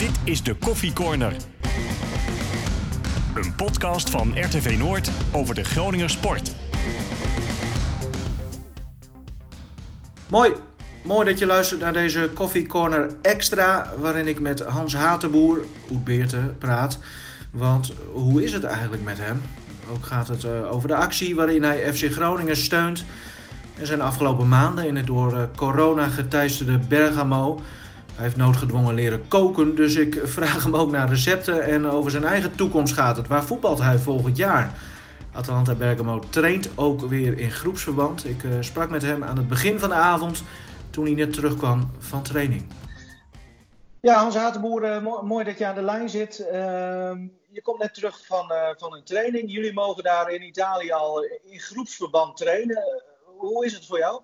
Dit is de Koffie Corner. Een podcast van RTV Noord over de Groninger sport. Mooi. Mooi dat je luistert naar deze Coffee Corner Extra, waarin ik met Hans Hatenboer, Oet Beerte, praat. Want hoe is het eigenlijk met hem? Ook gaat het uh, over de actie waarin hij FC Groningen steunt. En zijn afgelopen maanden in het door uh, corona geteisterde Bergamo. Hij heeft noodgedwongen leren koken, dus ik vraag hem ook naar recepten en over zijn eigen toekomst gaat het. Waar voetbalt hij volgend jaar? Atalanta Bergamo traint ook weer in groepsverband. Ik uh, sprak met hem aan het begin van de avond toen hij net terugkwam van training. Ja, Hans Hatenboer, uh, mooi dat je aan de lijn zit. Uh, je komt net terug van, uh, van een training. Jullie mogen daar in Italië al in groepsverband trainen. hoe is het voor jou?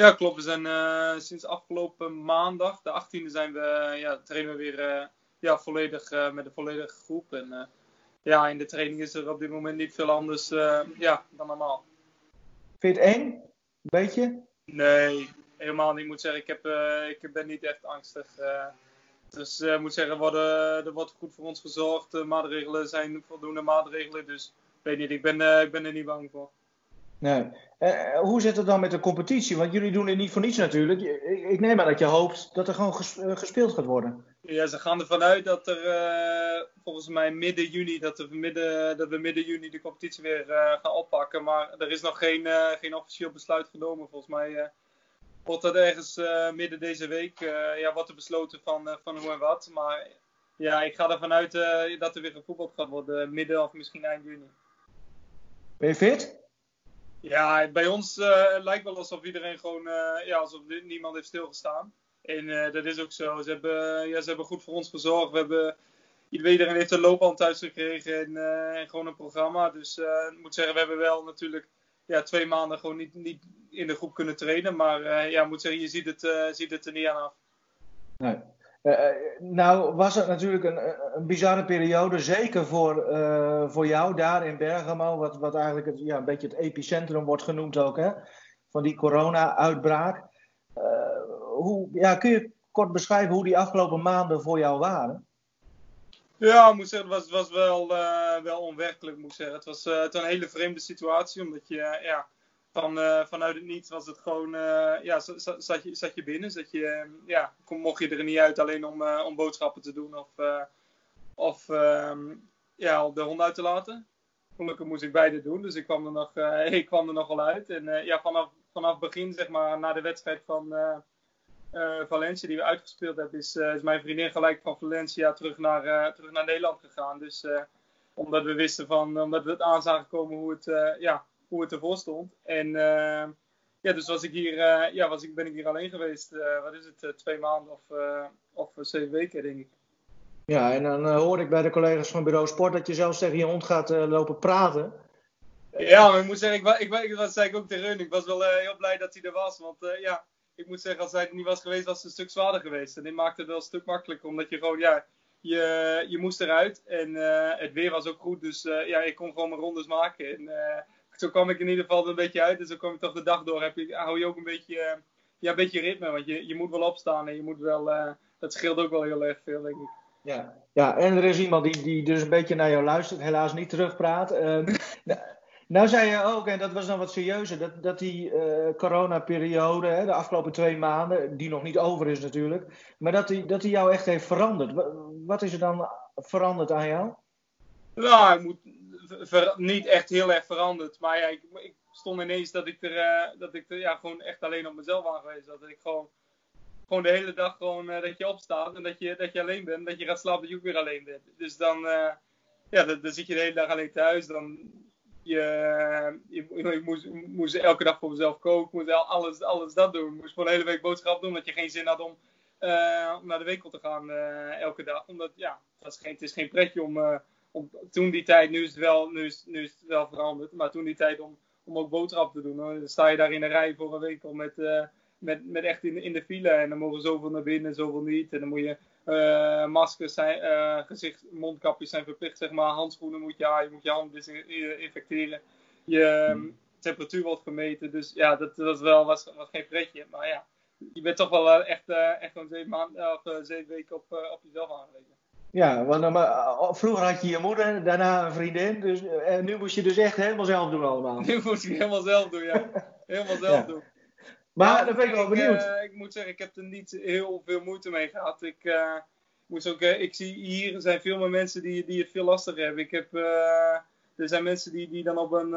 Ja, klopt. We zijn uh, sinds afgelopen maandag, de 18e, zijn we, ja, trainen we weer uh, ja, volledig uh, met een volledige groep. En ja, in de training is er op dit moment niet veel anders ja, dan normaal. Vind je het eng? Beetje? Nee, helemaal niet. Ik moet zeggen, ik, heb, ik ben niet echt angstig. dus ik moet zeggen, er, worden, er wordt goed voor ons gezorgd. De maatregelen zijn voldoende maatregelen. Dus weet niet, ik ben, ik ben er niet bang voor. Nee. Uh, hoe zit het dan met de competitie? Want jullie doen het niet voor niets natuurlijk. Ik neem aan dat je hoopt dat er gewoon gespeeld gaat worden. Ja, ze gaan ervan uit dat er uh, volgens mij midden juni, dat, we midden, dat we midden juni de competitie weer uh, gaan oppakken. Maar er is nog geen, geen officieel besluit genomen. Volgens mij wordt dat ergens midden deze week ja, wordt er besloten van, van hoe en wat. Maar ja, ik ga ervan uit dat er weer gevoetbald gaat worden midden of misschien eind juni. Ben je fit? Ja, bij ons uh, lijkt wel alsof iedereen gewoon, uh, ja, alsof niemand heeft stilgestaan. En uh, dat is ook zo. Ze hebben, ja, ze hebben goed voor ons gezorgd. We hebben, iedereen heeft een loopband thuis gekregen en, gewoon een programma. Dus ik moet zeggen, we hebben wel natuurlijk ja, twee maanden gewoon niet, niet in de groep kunnen trainen. Maar ja, moet zeggen, je ziet het, ziet het er niet aan af. Nee. Uh, nou was het natuurlijk een, een bizarre periode, zeker voor, uh, voor jou daar in Bergamo, wat, wat eigenlijk het, ja, een beetje het epicentrum wordt genoemd ook, hè, van die corona-uitbraak. Hoe, ja, kun je kort beschrijven hoe die afgelopen maanden voor jou waren? Ja, moet zeggen, het was, was wel, wel onwerkelijk, moet zeggen. Het was, het een hele vreemde situatie, omdat je, ja, van, uh, vanuit het niets was het gewoon, uh, ja, zat je, zat je binnen. Zat je, ja, mocht je er niet uit alleen om, uh, om boodschappen te doen of, of um, ja, de hond uit te laten. Gelukkig moest ik beide doen, dus ik kwam er nog, ik kwam er nog wel uit. En ja, vanaf, vanaf begin, zeg maar, na de wedstrijd van Valencia die we uitgespeeld hebben, is, is mijn vriendin gelijk van Valencia terug naar, terug naar Nederland gegaan. Dus omdat we wisten van, omdat we het aan zagen komen hoe het, ja, hoe het ervoor stond. En uh, ja, dus was ik hier, uh, ja, was ik, ben ik hier alleen geweest, uh, wat is het, twee maanden of, of zeven weken, denk ik. Ja, en dan hoor ik bij de collega's van Bureau Sport dat je zelfs tegen je hond gaat lopen praten. Ja, maar ik moet zeggen, ik, ik, ik, dat zei ik ook tegen hun. Ik was wel heel blij dat hij er was. Want ja, ik moet zeggen, als hij er niet was geweest, was het een stuk zwaarder geweest. En dit maakte het wel een stuk makkelijker, omdat je gewoon, ja, je, je moest eruit. En het weer was ook goed, dus ja, ik kon gewoon mijn rondes maken. En zo kwam ik in ieder geval een beetje uit. En zo kwam ik toch de dag door. Heb je, hou je ook een beetje, uh, ja, een beetje ritme. Want je, je moet wel opstaan en je moet wel, uh, dat scheelt ook wel heel erg veel, denk ik. Ja, ja en er is iemand die, die dus een beetje naar jou luistert, helaas niet terugpraat. Uh, nou, nou zei je ook, en dat was dan wat serieuzer, dat, dat die uh, coronaperiode, hè, de afgelopen twee maanden, die nog niet over is natuurlijk, maar dat die, dat die jou echt heeft veranderd. Wat, wat is er dan veranderd aan jou? Nou, ik moet, ver, niet echt heel erg veranderd. Maar ja, ik, ik stond ineens dat ik er, uh, dat ik er ja, gewoon echt alleen op mezelf aangewezen Dat ik gewoon, gewoon de hele dag gewoon, uh, dat je opstaat en dat je, dat je alleen bent. Dat je gaat slapen dat je ook weer alleen bent. Dus dan, uh, ja, dan, zit je de hele dag alleen thuis. Dan, je, je, ik moest, moest elke dag voor mezelf koken. Moest alles, alles dat doen. Moest voor een hele week boodschap doen. Omdat je geen zin had om, naar de winkel te gaan elke dag. Omdat, ja, het, is geen, het is geen pretje om toen die tijd, nu is, het wel, nu, is, wel veranderd, maar toen die tijd om, om ook boodschap te doen. Dan sta je daar in een rij voor een winkel met, uh, met, met echt in, in de file en dan mogen zoveel naar binnen, zoveel niet. En dan moet je uh, maskers zijn, uh, gezicht, mondkapjes zijn verplicht, zeg maar. Handschoenen moet je aan, je moet je handen desinfecteren. Je um, temperatuur wordt gemeten, dus ja, dat, dat wel, was, geen pretje. Maar ja, je bent toch wel echt, echt gewoon zeven, of, zeven weken op, op jezelf aangewezen. Ja, want maar, vroeger had je je moeder, daarna een vriendin. Dus, en nu moest je dus echt helemaal zelf doen allemaal. Nu moest ik helemaal zelf doen, ja. Helemaal zelf doen. Maar dan ben ik wel benieuwd. Ik, ik, moet zeggen, ik heb er niet heel veel moeite mee gehad. Ik, uh, moest ook, ik zie hier zijn veel meer mensen die, die het veel lastiger hebben. Ik heb, er zijn mensen die, die dan op een,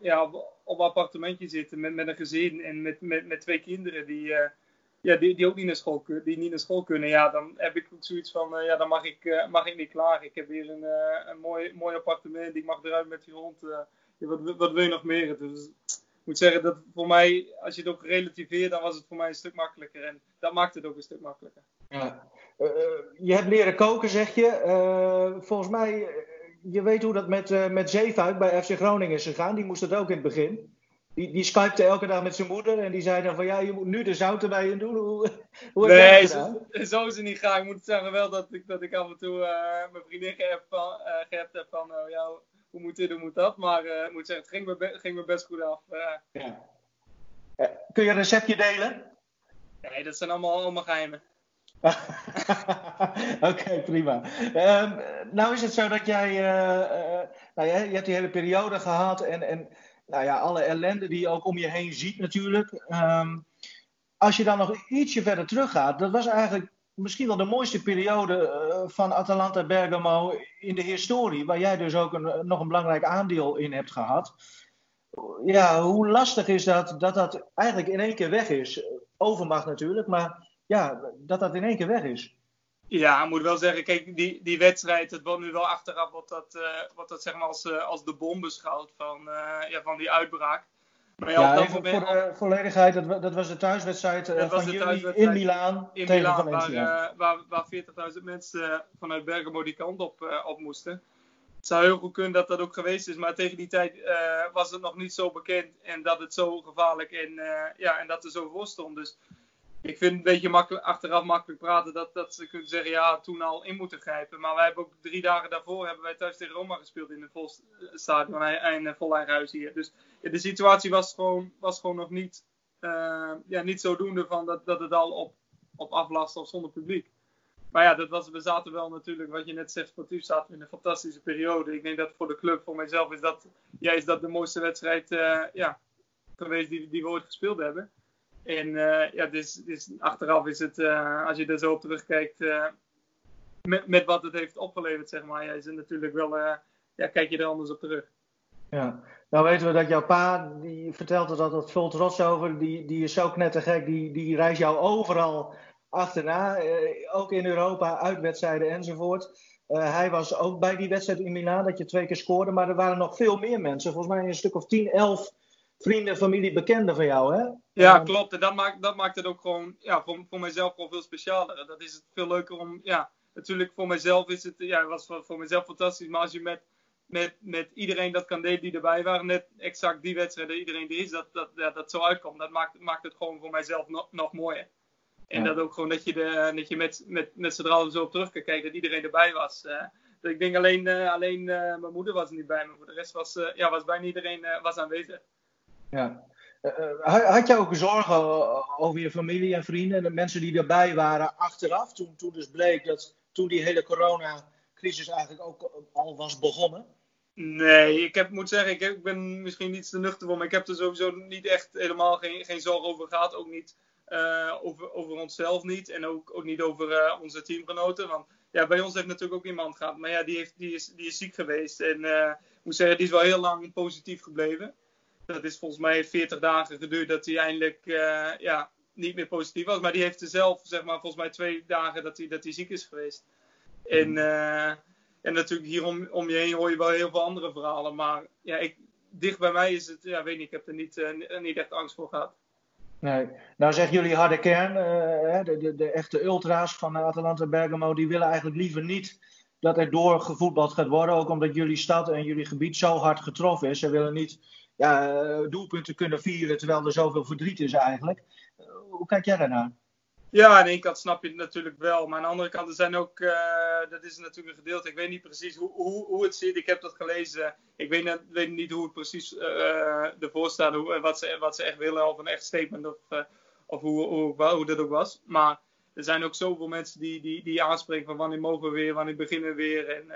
ja, op, op, een appartementje zitten met, met een gezin en met, met, met twee kinderen die, ja, die, die ook niet naar, school, die niet naar school kunnen. Ja, dan heb ik ook zoiets van, ja, dan mag ik, mag ik niet klaar. Ik heb hier een, een mooi, mooi appartement, ik mag eruit met die hond. wat, wat wil je nog meer? Dus ik moet zeggen dat voor mij, als je het ook relativeert, dan was het voor mij een stuk makkelijker. En dat maakt het ook een stuk makkelijker. Ja. Je hebt leren koken, zeg je. Volgens mij, je weet hoe dat met, met Zeefuik bij FC Groningen is gegaan. Die moest het ook in het begin. Die, die skypte elke dag met zijn moeder en die zei dan van ja, je moet nu de zout erbij in doen. Hoe, hoe nee, zo, zo, is het niet graag. Ik moet zeggen wel dat ik, dat ik af en toe mijn vriendin geappt, van, heb van ja, hoe moet dit, hoe moet dat. Maar uh, ik moet zeggen, het ging me, ging me best goed af. Uh. Ja. Uh, kun je een receptje delen? Nee, dat zijn allemaal, allemaal geheimen. Oké, okay, prima. Um, nou is het zo dat jij, nou ja, je hebt die hele periode gehad en, en nou ja, alle ellende die je ook om je heen ziet natuurlijk. Um, als je dan nog ietsje verder teruggaat, dat was eigenlijk misschien wel de mooiste periode uh, van Atalanta Bergamo in de historie, waar jij dus ook een, nog een belangrijk aandeel in hebt gehad. Ja, hoe lastig is dat dat dat eigenlijk in één keer weg is? Overmacht natuurlijk, maar ja, dat dat in één keer weg is. Ja, ik moet wel zeggen, kijk, die, die wedstrijd, het wordt nu wel achteraf wat dat, uh, wat dat zeg maar als, uh, als de bom beschouwt van, ja, van die uitbraak. Maar ja, ja voor de volledigheid, dat, dat, was de thuiswedstrijd van jullie in Milaan in tegen Milaan, Valencia. Waar, waar, waar 40.000 mensen vanuit Bergamo die kant op, op moesten. Het zou heel goed kunnen dat dat ook geweest is, maar tegen die tijd was het nog niet zo bekend en dat het zo gevaarlijk en, ja, en dat er zo voor stond. Dus ik vind het een beetje makkelijk, achteraf makkelijk praten dat, dat ze kunnen zeggen, ja, toen al in moeten grijpen. Maar wij hebben ook drie dagen daarvoor hebben wij thuis tegen Roma gespeeld in een vol stadion en een vol eigen huis hier. Dus de situatie was gewoon, was gewoon nog niet, uh, ja, niet zodoende van dat, dat het al op, op aflast of zonder publiek. Maar ja, dat was, we zaten wel natuurlijk, wat je net zegt, sportief zaten we in een fantastische periode. Ik denk dat voor de club, voor mijzelf, is dat, is dat de mooiste wedstrijd ja, geweest die, die we ooit gespeeld hebben. En uh, ja, dus, dus achteraf is het, uh, als je er zo op terugkijkt, uh, met, met wat het heeft opgeleverd, zeg maar, ja, is het natuurlijk wel, ja, kijk je er anders op terug. Ja, nou weten we dat jouw pa, die vertelt er altijd vol trots over, die, die is zo knettergek, die, die reist jou overal achterna, ook in Europa, uitwedstrijden enzovoort. hij was ook bij die wedstrijd in Milaan, dat je twee keer scoorde, maar er waren nog veel meer mensen, volgens mij een stuk of 10, 11 vrienden, familie, bekenden van jou, hè? Ja, klopt. En dat maakt, dat maakt het ook gewoon, ja, voor, voor mijzelf gewoon veel specialer. Dat is het veel leuker om, ja, natuurlijk voor mijzelf is het, ja, was voor, voor mijzelf fantastisch. Maar als je met, met, met iedereen dat kan delen die erbij waren, net exact die wedstrijden, iedereen die is, dat, dat, ja, dat zo uitkomt, dat maakt, maakt het gewoon voor mijzelf nog, nog mooier. En ja. dat ook gewoon dat je, de, dat je met, met, met z'n allen zo op terug kan kijken, dat iedereen erbij was. Uh, ik denk alleen, uh, alleen uh, mijn moeder was er niet bij, maar voor de rest was, ja, was bijna iedereen was aanwezig. Ja. Uh, had je ook zorgen over je familie en vrienden en de mensen die erbij waren achteraf, toen, toen dus bleek dat toen die hele coronacrisis eigenlijk ook al was begonnen? Nee, ik heb, moet zeggen, ik, ik ben misschien niet te nuchter voor, maar ik heb er sowieso niet echt helemaal geen, geen zorgen over gehad. Ook niet over, over onszelf niet en ook, ook niet over onze teamgenoten. Want ja, bij ons heeft natuurlijk ook iemand gehad, maar ja, die, heeft, die, is, die is ziek geweest. En ik moet zeggen, die is wel heel lang positief gebleven dat is volgens mij 40 dagen geduurd dat hij eindelijk uh, ja, niet meer positief was. Maar die heeft er zelf, zeg maar, volgens mij twee dagen dat hij, dat hij ziek is geweest. En, uh, en natuurlijk hier om, om je heen hoor je wel heel veel andere verhalen. Maar ja, ik, dicht bij mij is het, ja, weet niet, ik heb er niet, uh, niet echt angst voor gehad. Nee. Nou zeggen jullie harde kern, de, de, de, echte ultra's van Atalanta Bergamo, die willen eigenlijk liever niet dat er doorgevoetbald gaat worden. Ook omdat jullie stad en jullie gebied zo hard getroffen is. Ze willen niet ja, eh, doelpunten kunnen vieren terwijl er zoveel verdriet is eigenlijk. Eh, hoe kijk jij daarnaar? Ja, aan de ene kant snap je het natuurlijk wel. Maar aan de andere kant, er zijn ook, uh, dat is natuurlijk een gedeelte. Ik weet niet precies hoe, hoe, hoe het zit. Ik heb dat gelezen. Ik weet, weet niet hoe het precies uh, ervoor staat. Hoe, wat, ze, wat ze echt willen. Of een echt statement. Of, of hoe, hoe, hoe dat ook was. Maar er zijn ook zoveel mensen die, die, die aanspreken van wanneer mogen we weer, wanneer beginnen we weer. En,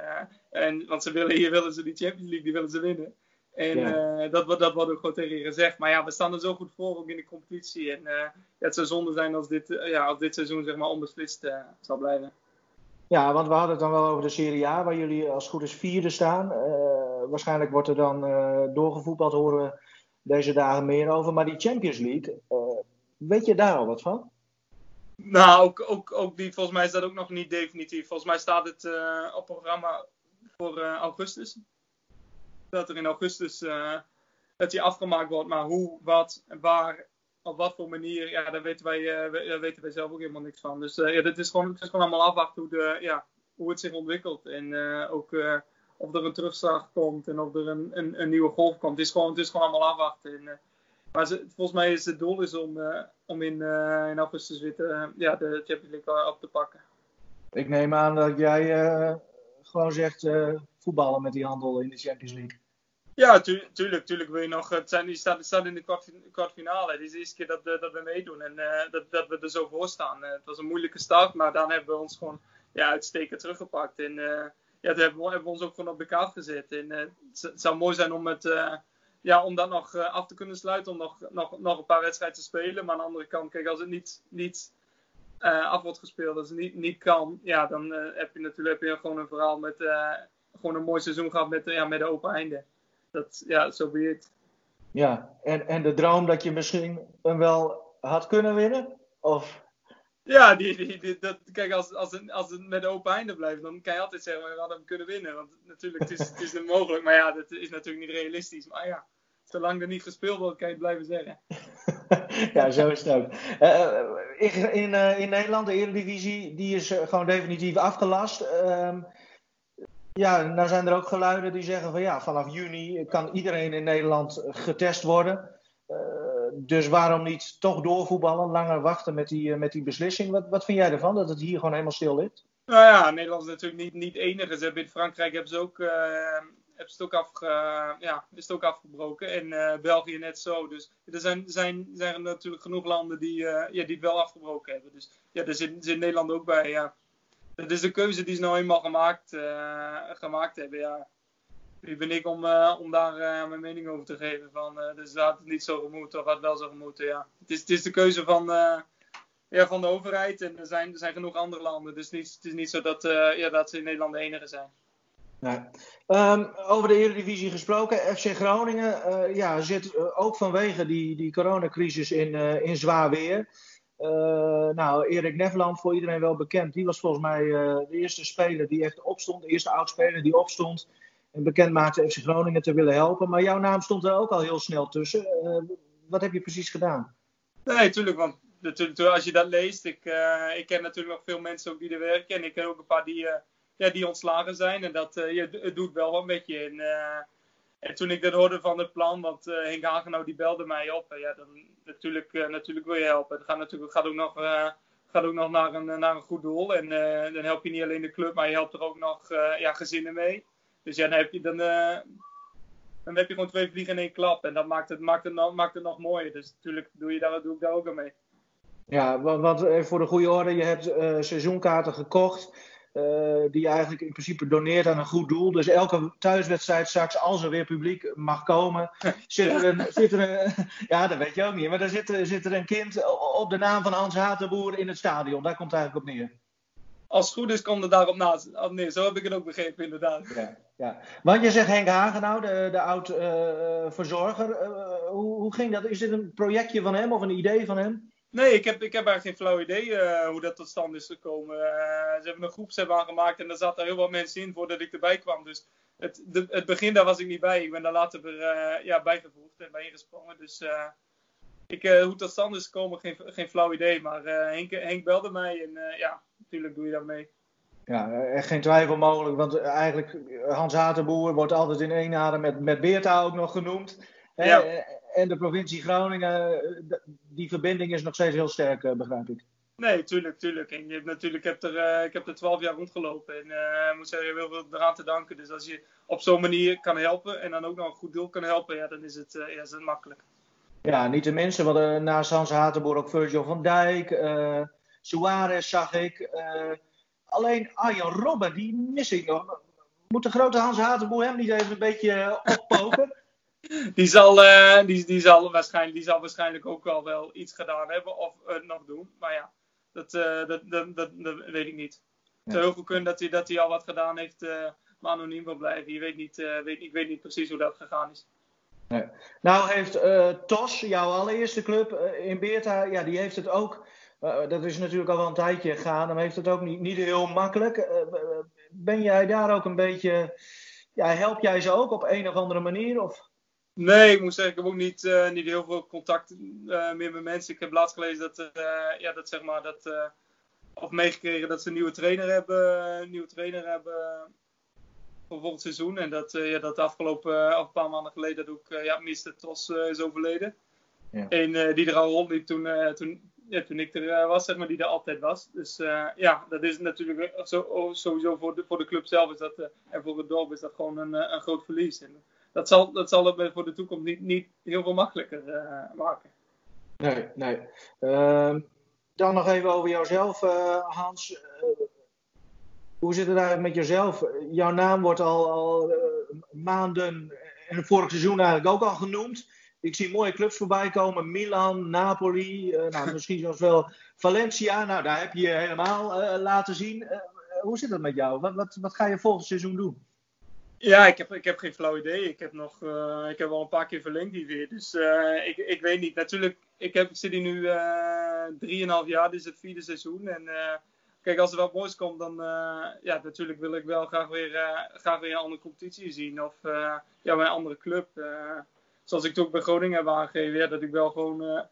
en, want ze willen, hier willen ze die Champions League, die willen ze winnen. En ja. dat, dat wordt ook gewoon tegen je gezegd. Maar ja, we staan er zo goed voor, ook in de competitie. En ja, het zou zonde zijn als dit, ja, als dit seizoen zeg maar onbeslist zal blijven. Ja, want we hadden het dan wel over de Serie A, waar jullie als goed is vierde staan. Uh, waarschijnlijk wordt er dan uh, doorgevoetbald, horen we deze dagen meer over. Maar die Champions League, uh, weet je daar al wat van? Nou, ook, ook, ook die, volgens mij is dat ook nog niet definitief. Volgens mij staat het op programma voor augustus. Dat er in augustus dat die afgemaakt wordt. Maar hoe, wat waar op wat voor manier, ja, daar weten wij, uh, daar weten wij zelf ook helemaal niks van. Dus uh, ja, dit is gewoon, het is gewoon allemaal afwachten hoe, de, ja, hoe het zich ontwikkelt. En ook of er een terugslag komt en of er een, een, een, nieuwe golf komt. Het is gewoon, het is gewoon allemaal afwachten. En, maar volgens mij is het doel is om, om in, in augustus weer ja, de Champions League op te pakken. Ik neem aan dat jij gewoon zegt voetballen met die handel in de Champions League. Ja, tu tuurlijk, tuurlijk wil je nog. Het zijn, die staat, in de kwart, kwartfinale. Het is de eerste keer dat, uh, dat we meedoen en uh, dat, dat we er zo voor staan. Uh, het was een moeilijke start, maar dan hebben we ons gewoon ja, uitstekend teruggepakt. En ja, dat hebben we, hebben we ons ook gewoon op de kaart gezet. En het, zou mooi zijn om, het, ja, om dat nog af te kunnen sluiten, om nog, nog, nog een paar wedstrijden te spelen. Maar aan de andere kant, kijk, als het niet, niet af wordt gespeeld, als het niet, niet kan, ja, dan heb je natuurlijk heb je gewoon een verhaal met gewoon een mooi seizoen gehad met, ja, met de open einde dat, ja, zo so. Ja, en, en de droom dat je misschien hem wel had kunnen winnen? Of... Ja, die, die, die, dat, kijk, als, als, het, als het met open einde blijft, dan kan je altijd zeggen, we hadden hem kunnen winnen. Want natuurlijk, het is, het is niet mogelijk. Maar ja, dat is natuurlijk niet realistisch. Maar ja, zolang er niet gespeeld wordt, kan je het blijven zeggen. ja, zo is het ook. Uh, in, in, uh, in Nederland, de Eredivisie, die is gewoon definitief afgelast. Ja, nou zijn er ook geluiden die zeggen van ja, vanaf juni kan iedereen in Nederland getest worden. Uh, dus waarom niet toch doorvoetballen, langer wachten met die, uh, met die beslissing? Wat, wat vind jij ervan, dat het hier gewoon helemaal stil ligt? Nou ja, Nederland is natuurlijk niet, niet enige. Ze hebben in Frankrijk hebben ze ook, uh, hebben ze ook, afge, ja, is het ook afgebroken. En België net zo. Dus er zijn, zijn, zijn er natuurlijk genoeg landen die, ja, die het wel afgebroken hebben. Dus ja, daar zit, zit Nederland ook bij. Ja dat is de keuze die ze nou eenmaal gemaakt, uh, gemaakt hebben. Ja. Wie ben ik om, uh, om daar uh, mijn mening over te geven? Van, dus had het niet zo gemoeten of had het wel zo gemoeten. Ja. Het, is, het is de keuze van, ja, van de overheid en er zijn, er zijn genoeg andere landen. Dus het is, het niet zo dat, ja, dat ze in Nederland de enige zijn. Nee. Um, over de Eredivisie gesproken, FC Groningen ja, zit ook vanwege die, die coronacrisis in, in zwaar weer. Uh, nou, Erik Nefland, voor iedereen wel bekend. Die was volgens mij uh, de eerste speler die echt opstond. De eerste oudspeler die opstond. En bekend maakte FC Groningen te willen helpen. Maar jouw naam stond er ook al heel snel tussen. Uh, wat heb je precies gedaan? Nee, tuurlijk. Want natuurlijk, als je dat leest. Ik, ik ken natuurlijk nog veel mensen ook die er werken. En ik ken ook een paar die, ja, die ontslagen zijn. En dat ja, het doet wel wat met je. En, en toen ik dat hoorde van het plan, want uh, Henk Hagenau die belde mij op. En ja, dan natuurlijk, uh, natuurlijk wil je helpen. Het gaat, natuurlijk, gaat ook nog, gaat ook nog naar, een, naar een goed doel. En dan help je niet alleen de club, maar je helpt er ook nog ja, gezinnen mee. Dus ja, dan heb je, dan, dan heb je gewoon twee vliegen in één klap. En dat maakt het, maakt het, nog, maakt het nog mooier. Dus natuurlijk doe, je daar, doe ik daar ook aan mee. Ja, want voor de goede orde, je hebt seizoenkaarten gekocht. Uh, die eigenlijk in principe doneert aan een goed doel. Dus elke thuiswedstrijd straks, als er weer publiek mag komen, zit er een, zit er een ja dat weet je ook niet, maar dan zit er, zit er een kind op de naam van Hans Hatenboer in het stadion. Daar komt het eigenlijk op neer. Als het goed is, komt het daarop naast. Nee, zo heb ik het ook begrepen, inderdaad. Ja, ja. Want je zegt Henk Hagenau, de, de oud-verzorger. Uh, uh, hoe, hoe ging dat? Is dit een projectje van hem of een idee van hem? Nee, ik heb, ik heb eigenlijk geen flauw idee uh, hoe dat tot stand is gekomen. Uh, ze hebben een groepsapp aangemaakt en daar zaten heel wat mensen in voordat ik erbij kwam. Dus het, de, het begin daar was ik niet bij. Ik ben daar later weer, uh, ja, bijgevoegd en bij ingesprongen. Dus ik, hoe het tot stand is gekomen, geen, geen flauw idee. Maar Henk, Henk belde mij en ja, natuurlijk doe je dat mee. Ja, echt geen twijfel mogelijk. Want eigenlijk, Hans Hatenboer wordt altijd in één adem met, met Beerta ook nog genoemd. Ja en de provincie Groningen, eh, die verbinding is nog steeds heel sterk, eh, begrijp ik. Nee, tuurlijk, tuurlijk. En je hebt natuurlijk, ik heb er, uh, ik heb er 12 jaar rondgelopen. En uh, ik moet zeggen, heel veel eraan te danken. Dus als je op zo'n manier kan helpen en dan ook nog een goed doel kan helpen, ja, dan is het, uh, ja, is het makkelijk. Ja, niet de minste. Want uh, naast Hans Hatenboer ook Virgil van Dijk. Suarez zag ik. Alleen Arjen Robben, die mis ik nog. Moet de grote Hans Hatenboer hem niet even een beetje oppoken? Die, zal, die, die, zal waarschijnlijk, die zal waarschijnlijk ook wel, wel iets gedaan hebben of nog doen. Maar ja, dat, dat, dat, dat, dat, weet ik niet. Het zou heel goed kunnen dat hij, dat hij al wat gedaan heeft, maar anoniem wil blijven. Je weet niet, weet, ik weet niet precies hoe dat gegaan is. Nee. Nou heeft TOS, jouw allereerste club in Beerta, ja, die heeft het ook, dat is natuurlijk al wel een tijdje gegaan, dan heeft het ook niet, niet heel makkelijk. ben jij daar ook een beetje, ja, help jij ze ook op een of andere manier? Of? Nee, ik moet zeggen, ik heb ook niet, niet heel veel contact meer met mensen. Ik heb laatst gelezen dat, ja, dat zeg maar, dat, of meegekregen dat ze een nieuwe trainer hebben, een nieuwe trainer hebben voor volgend seizoen. En dat, ja, dat afgelopen uh, een paar maanden geleden dat ook ja, Mr. Tos is overleden. Ja. En die er al rondliep toen, toen, ja, toen ik er was, zeg maar, die er altijd was. Dus ja, dat is natuurlijk zo, oh, sowieso voor de, voor de club zelf is dat, en voor het dorp is dat gewoon een, een groot verlies. En dat zal, dat zal het voor de toekomst niet, niet heel veel makkelijker maken. Nee, nee. Ehm, dan nog even over jouzelf, Hans hoe zit het eigenlijk met jezelf? Jouw naam wordt al, al maanden en vorig seizoen eigenlijk ook al genoemd. Ik zie mooie clubs voorbij komen. Milan, Napoli, nou, misschien zelfs wel Valencia. Nou, daar heb je je helemaal laten zien. hoe zit het met jou? Wat, wat, wat ga je volgend seizoen doen? Ja, ik heb, ik heb geen flauw idee. Ik heb, nog, ik heb al een paar keer verlengd hier weer. Dus ik, ik weet niet. Natuurlijk, ik, heb, zit hier nu 3,5 jaar. Dit is het vierde seizoen. En kijk, als er wat moois komt, dan uh, ja, natuurlijk wil ik wel graag weer, uh, graag weer een andere competitie zien. Of uh, ja, bij een andere club. zoals ik toen ook bij Groningen heb aangegeven, dat ik wel gewoon,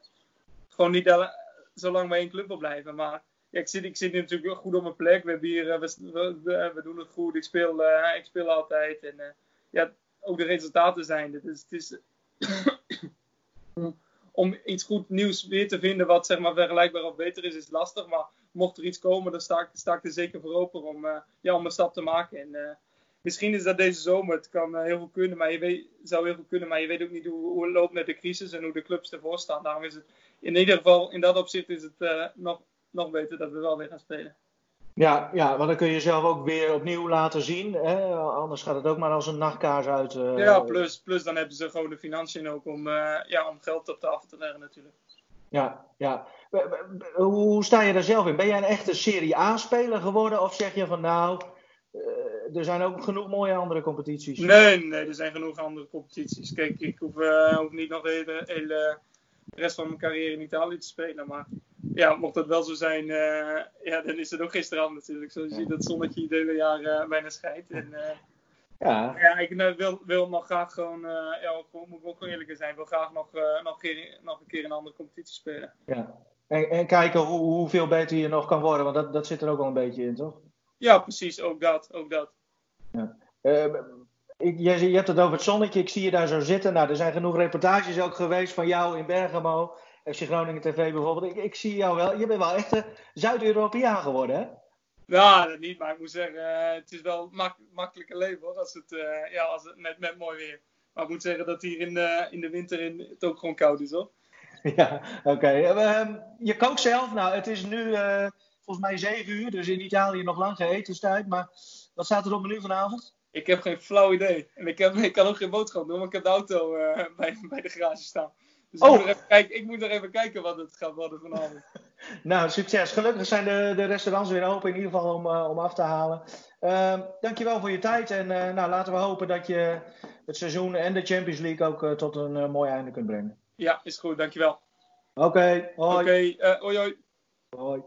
gewoon niet zo lang bij één club wil blijven. Maar ik, zit, ik zit natuurlijk goed op mijn plek. We, hebben hier, we, we, we, doen het goed. Ik speel, ik speel altijd. En ja, ook de resultaten zijn. Het is, het is om iets goed nieuws weer te vinden wat zeg maar, vergelijkbaar of beter is, is lastig. Maar mocht er iets komen, dan sta ik, sta ik er zeker voor open om, uh, ja, om een stap te maken. En misschien is dat deze zomer. Het kan heel goed kunnen, maar je weet, zou heel goed kunnen. Maar je weet ook niet hoe, hoe, het loopt met de crisis en hoe de clubs ervoor staan. Daarom is het in ieder geval, in dat opzicht is het nog, nog beter dat we wel weer gaan spelen. Ja, ja, want dan kun je jezelf ook weer opnieuw laten zien. Hè? Anders gaat het ook maar als een nachtkaars uit. Ja, plus, plus dan hebben ze gewoon de financiën ook om, ja, om geld op tafel te leggen natuurlijk. Ja, ja. Hoe sta je daar zelf in? Ben jij een echte Serie A-speler geworden? Of zeg je van nou, eh, er zijn ook genoeg mooie andere competities? Nee, nee, er zijn genoeg andere competities. Kijk, ik hoef, hoef niet nog de hele, hele rest van mijn carrière in Italië te spelen. Maar ja, mocht dat wel zo zijn, uh, ja, dan is het ook gisteravond natuurlijk. Zoals je ziet, dat zonnetje het hele jaar bijna schijnt. En, ja. ja, ik nou, wil, wil nog graag gewoon, ja, moet ik ook gewoon eerlijk zijn, wil graag nog, nog, keer, nog een keer een andere competitie spelen. Ja, en, en kijken hoe, hoeveel beter je nog kan worden, want dat, dat zit er ook wel een beetje in, toch? Ja, precies, ook dat, ook dat. Ja. Ik, je, je hebt het over het zonnetje, ik zie je daar zo zitten. Nou, er zijn genoeg reportages ook geweest van jou in Bergamo, FC Groningen TV bijvoorbeeld. Ik, ik zie jou wel, je bent wel echt een Zuid-Europeaan geworden, hè? Ja, dat niet, maar ik moet zeggen, uh, het is wel mak makkelijker leven hoor, als het, uh, ja, als het met, met mooi weer. Maar ik moet zeggen dat hier in de, in de winter in, het ook gewoon koud is hoor. Ja, oké. Okay. Uh, je kookt zelf, nou het is nu uh, volgens mij 7 uur, dus in Italië nog lang geen etenstijd. Maar wat staat er op menu vanavond? Ik heb geen flauw idee. En ik, heb, ik kan ook geen boodschap doen, want ik heb de auto bij, bij de garage staan. Dus oh. ik, moet even kijken, ik moet er even kijken wat het gaat worden vanavond. nou, succes. Gelukkig zijn de, de restaurants weer open, in ieder geval om, uh, om af te halen. Uh, dankjewel voor je tijd. En uh, nou, laten we hopen dat je het seizoen en de Champions League ook uh, tot een mooi einde kunt brengen. Ja, is goed. Dankjewel. Oké, okay, hoi. Oké, okay, hoi hoi. Hoi.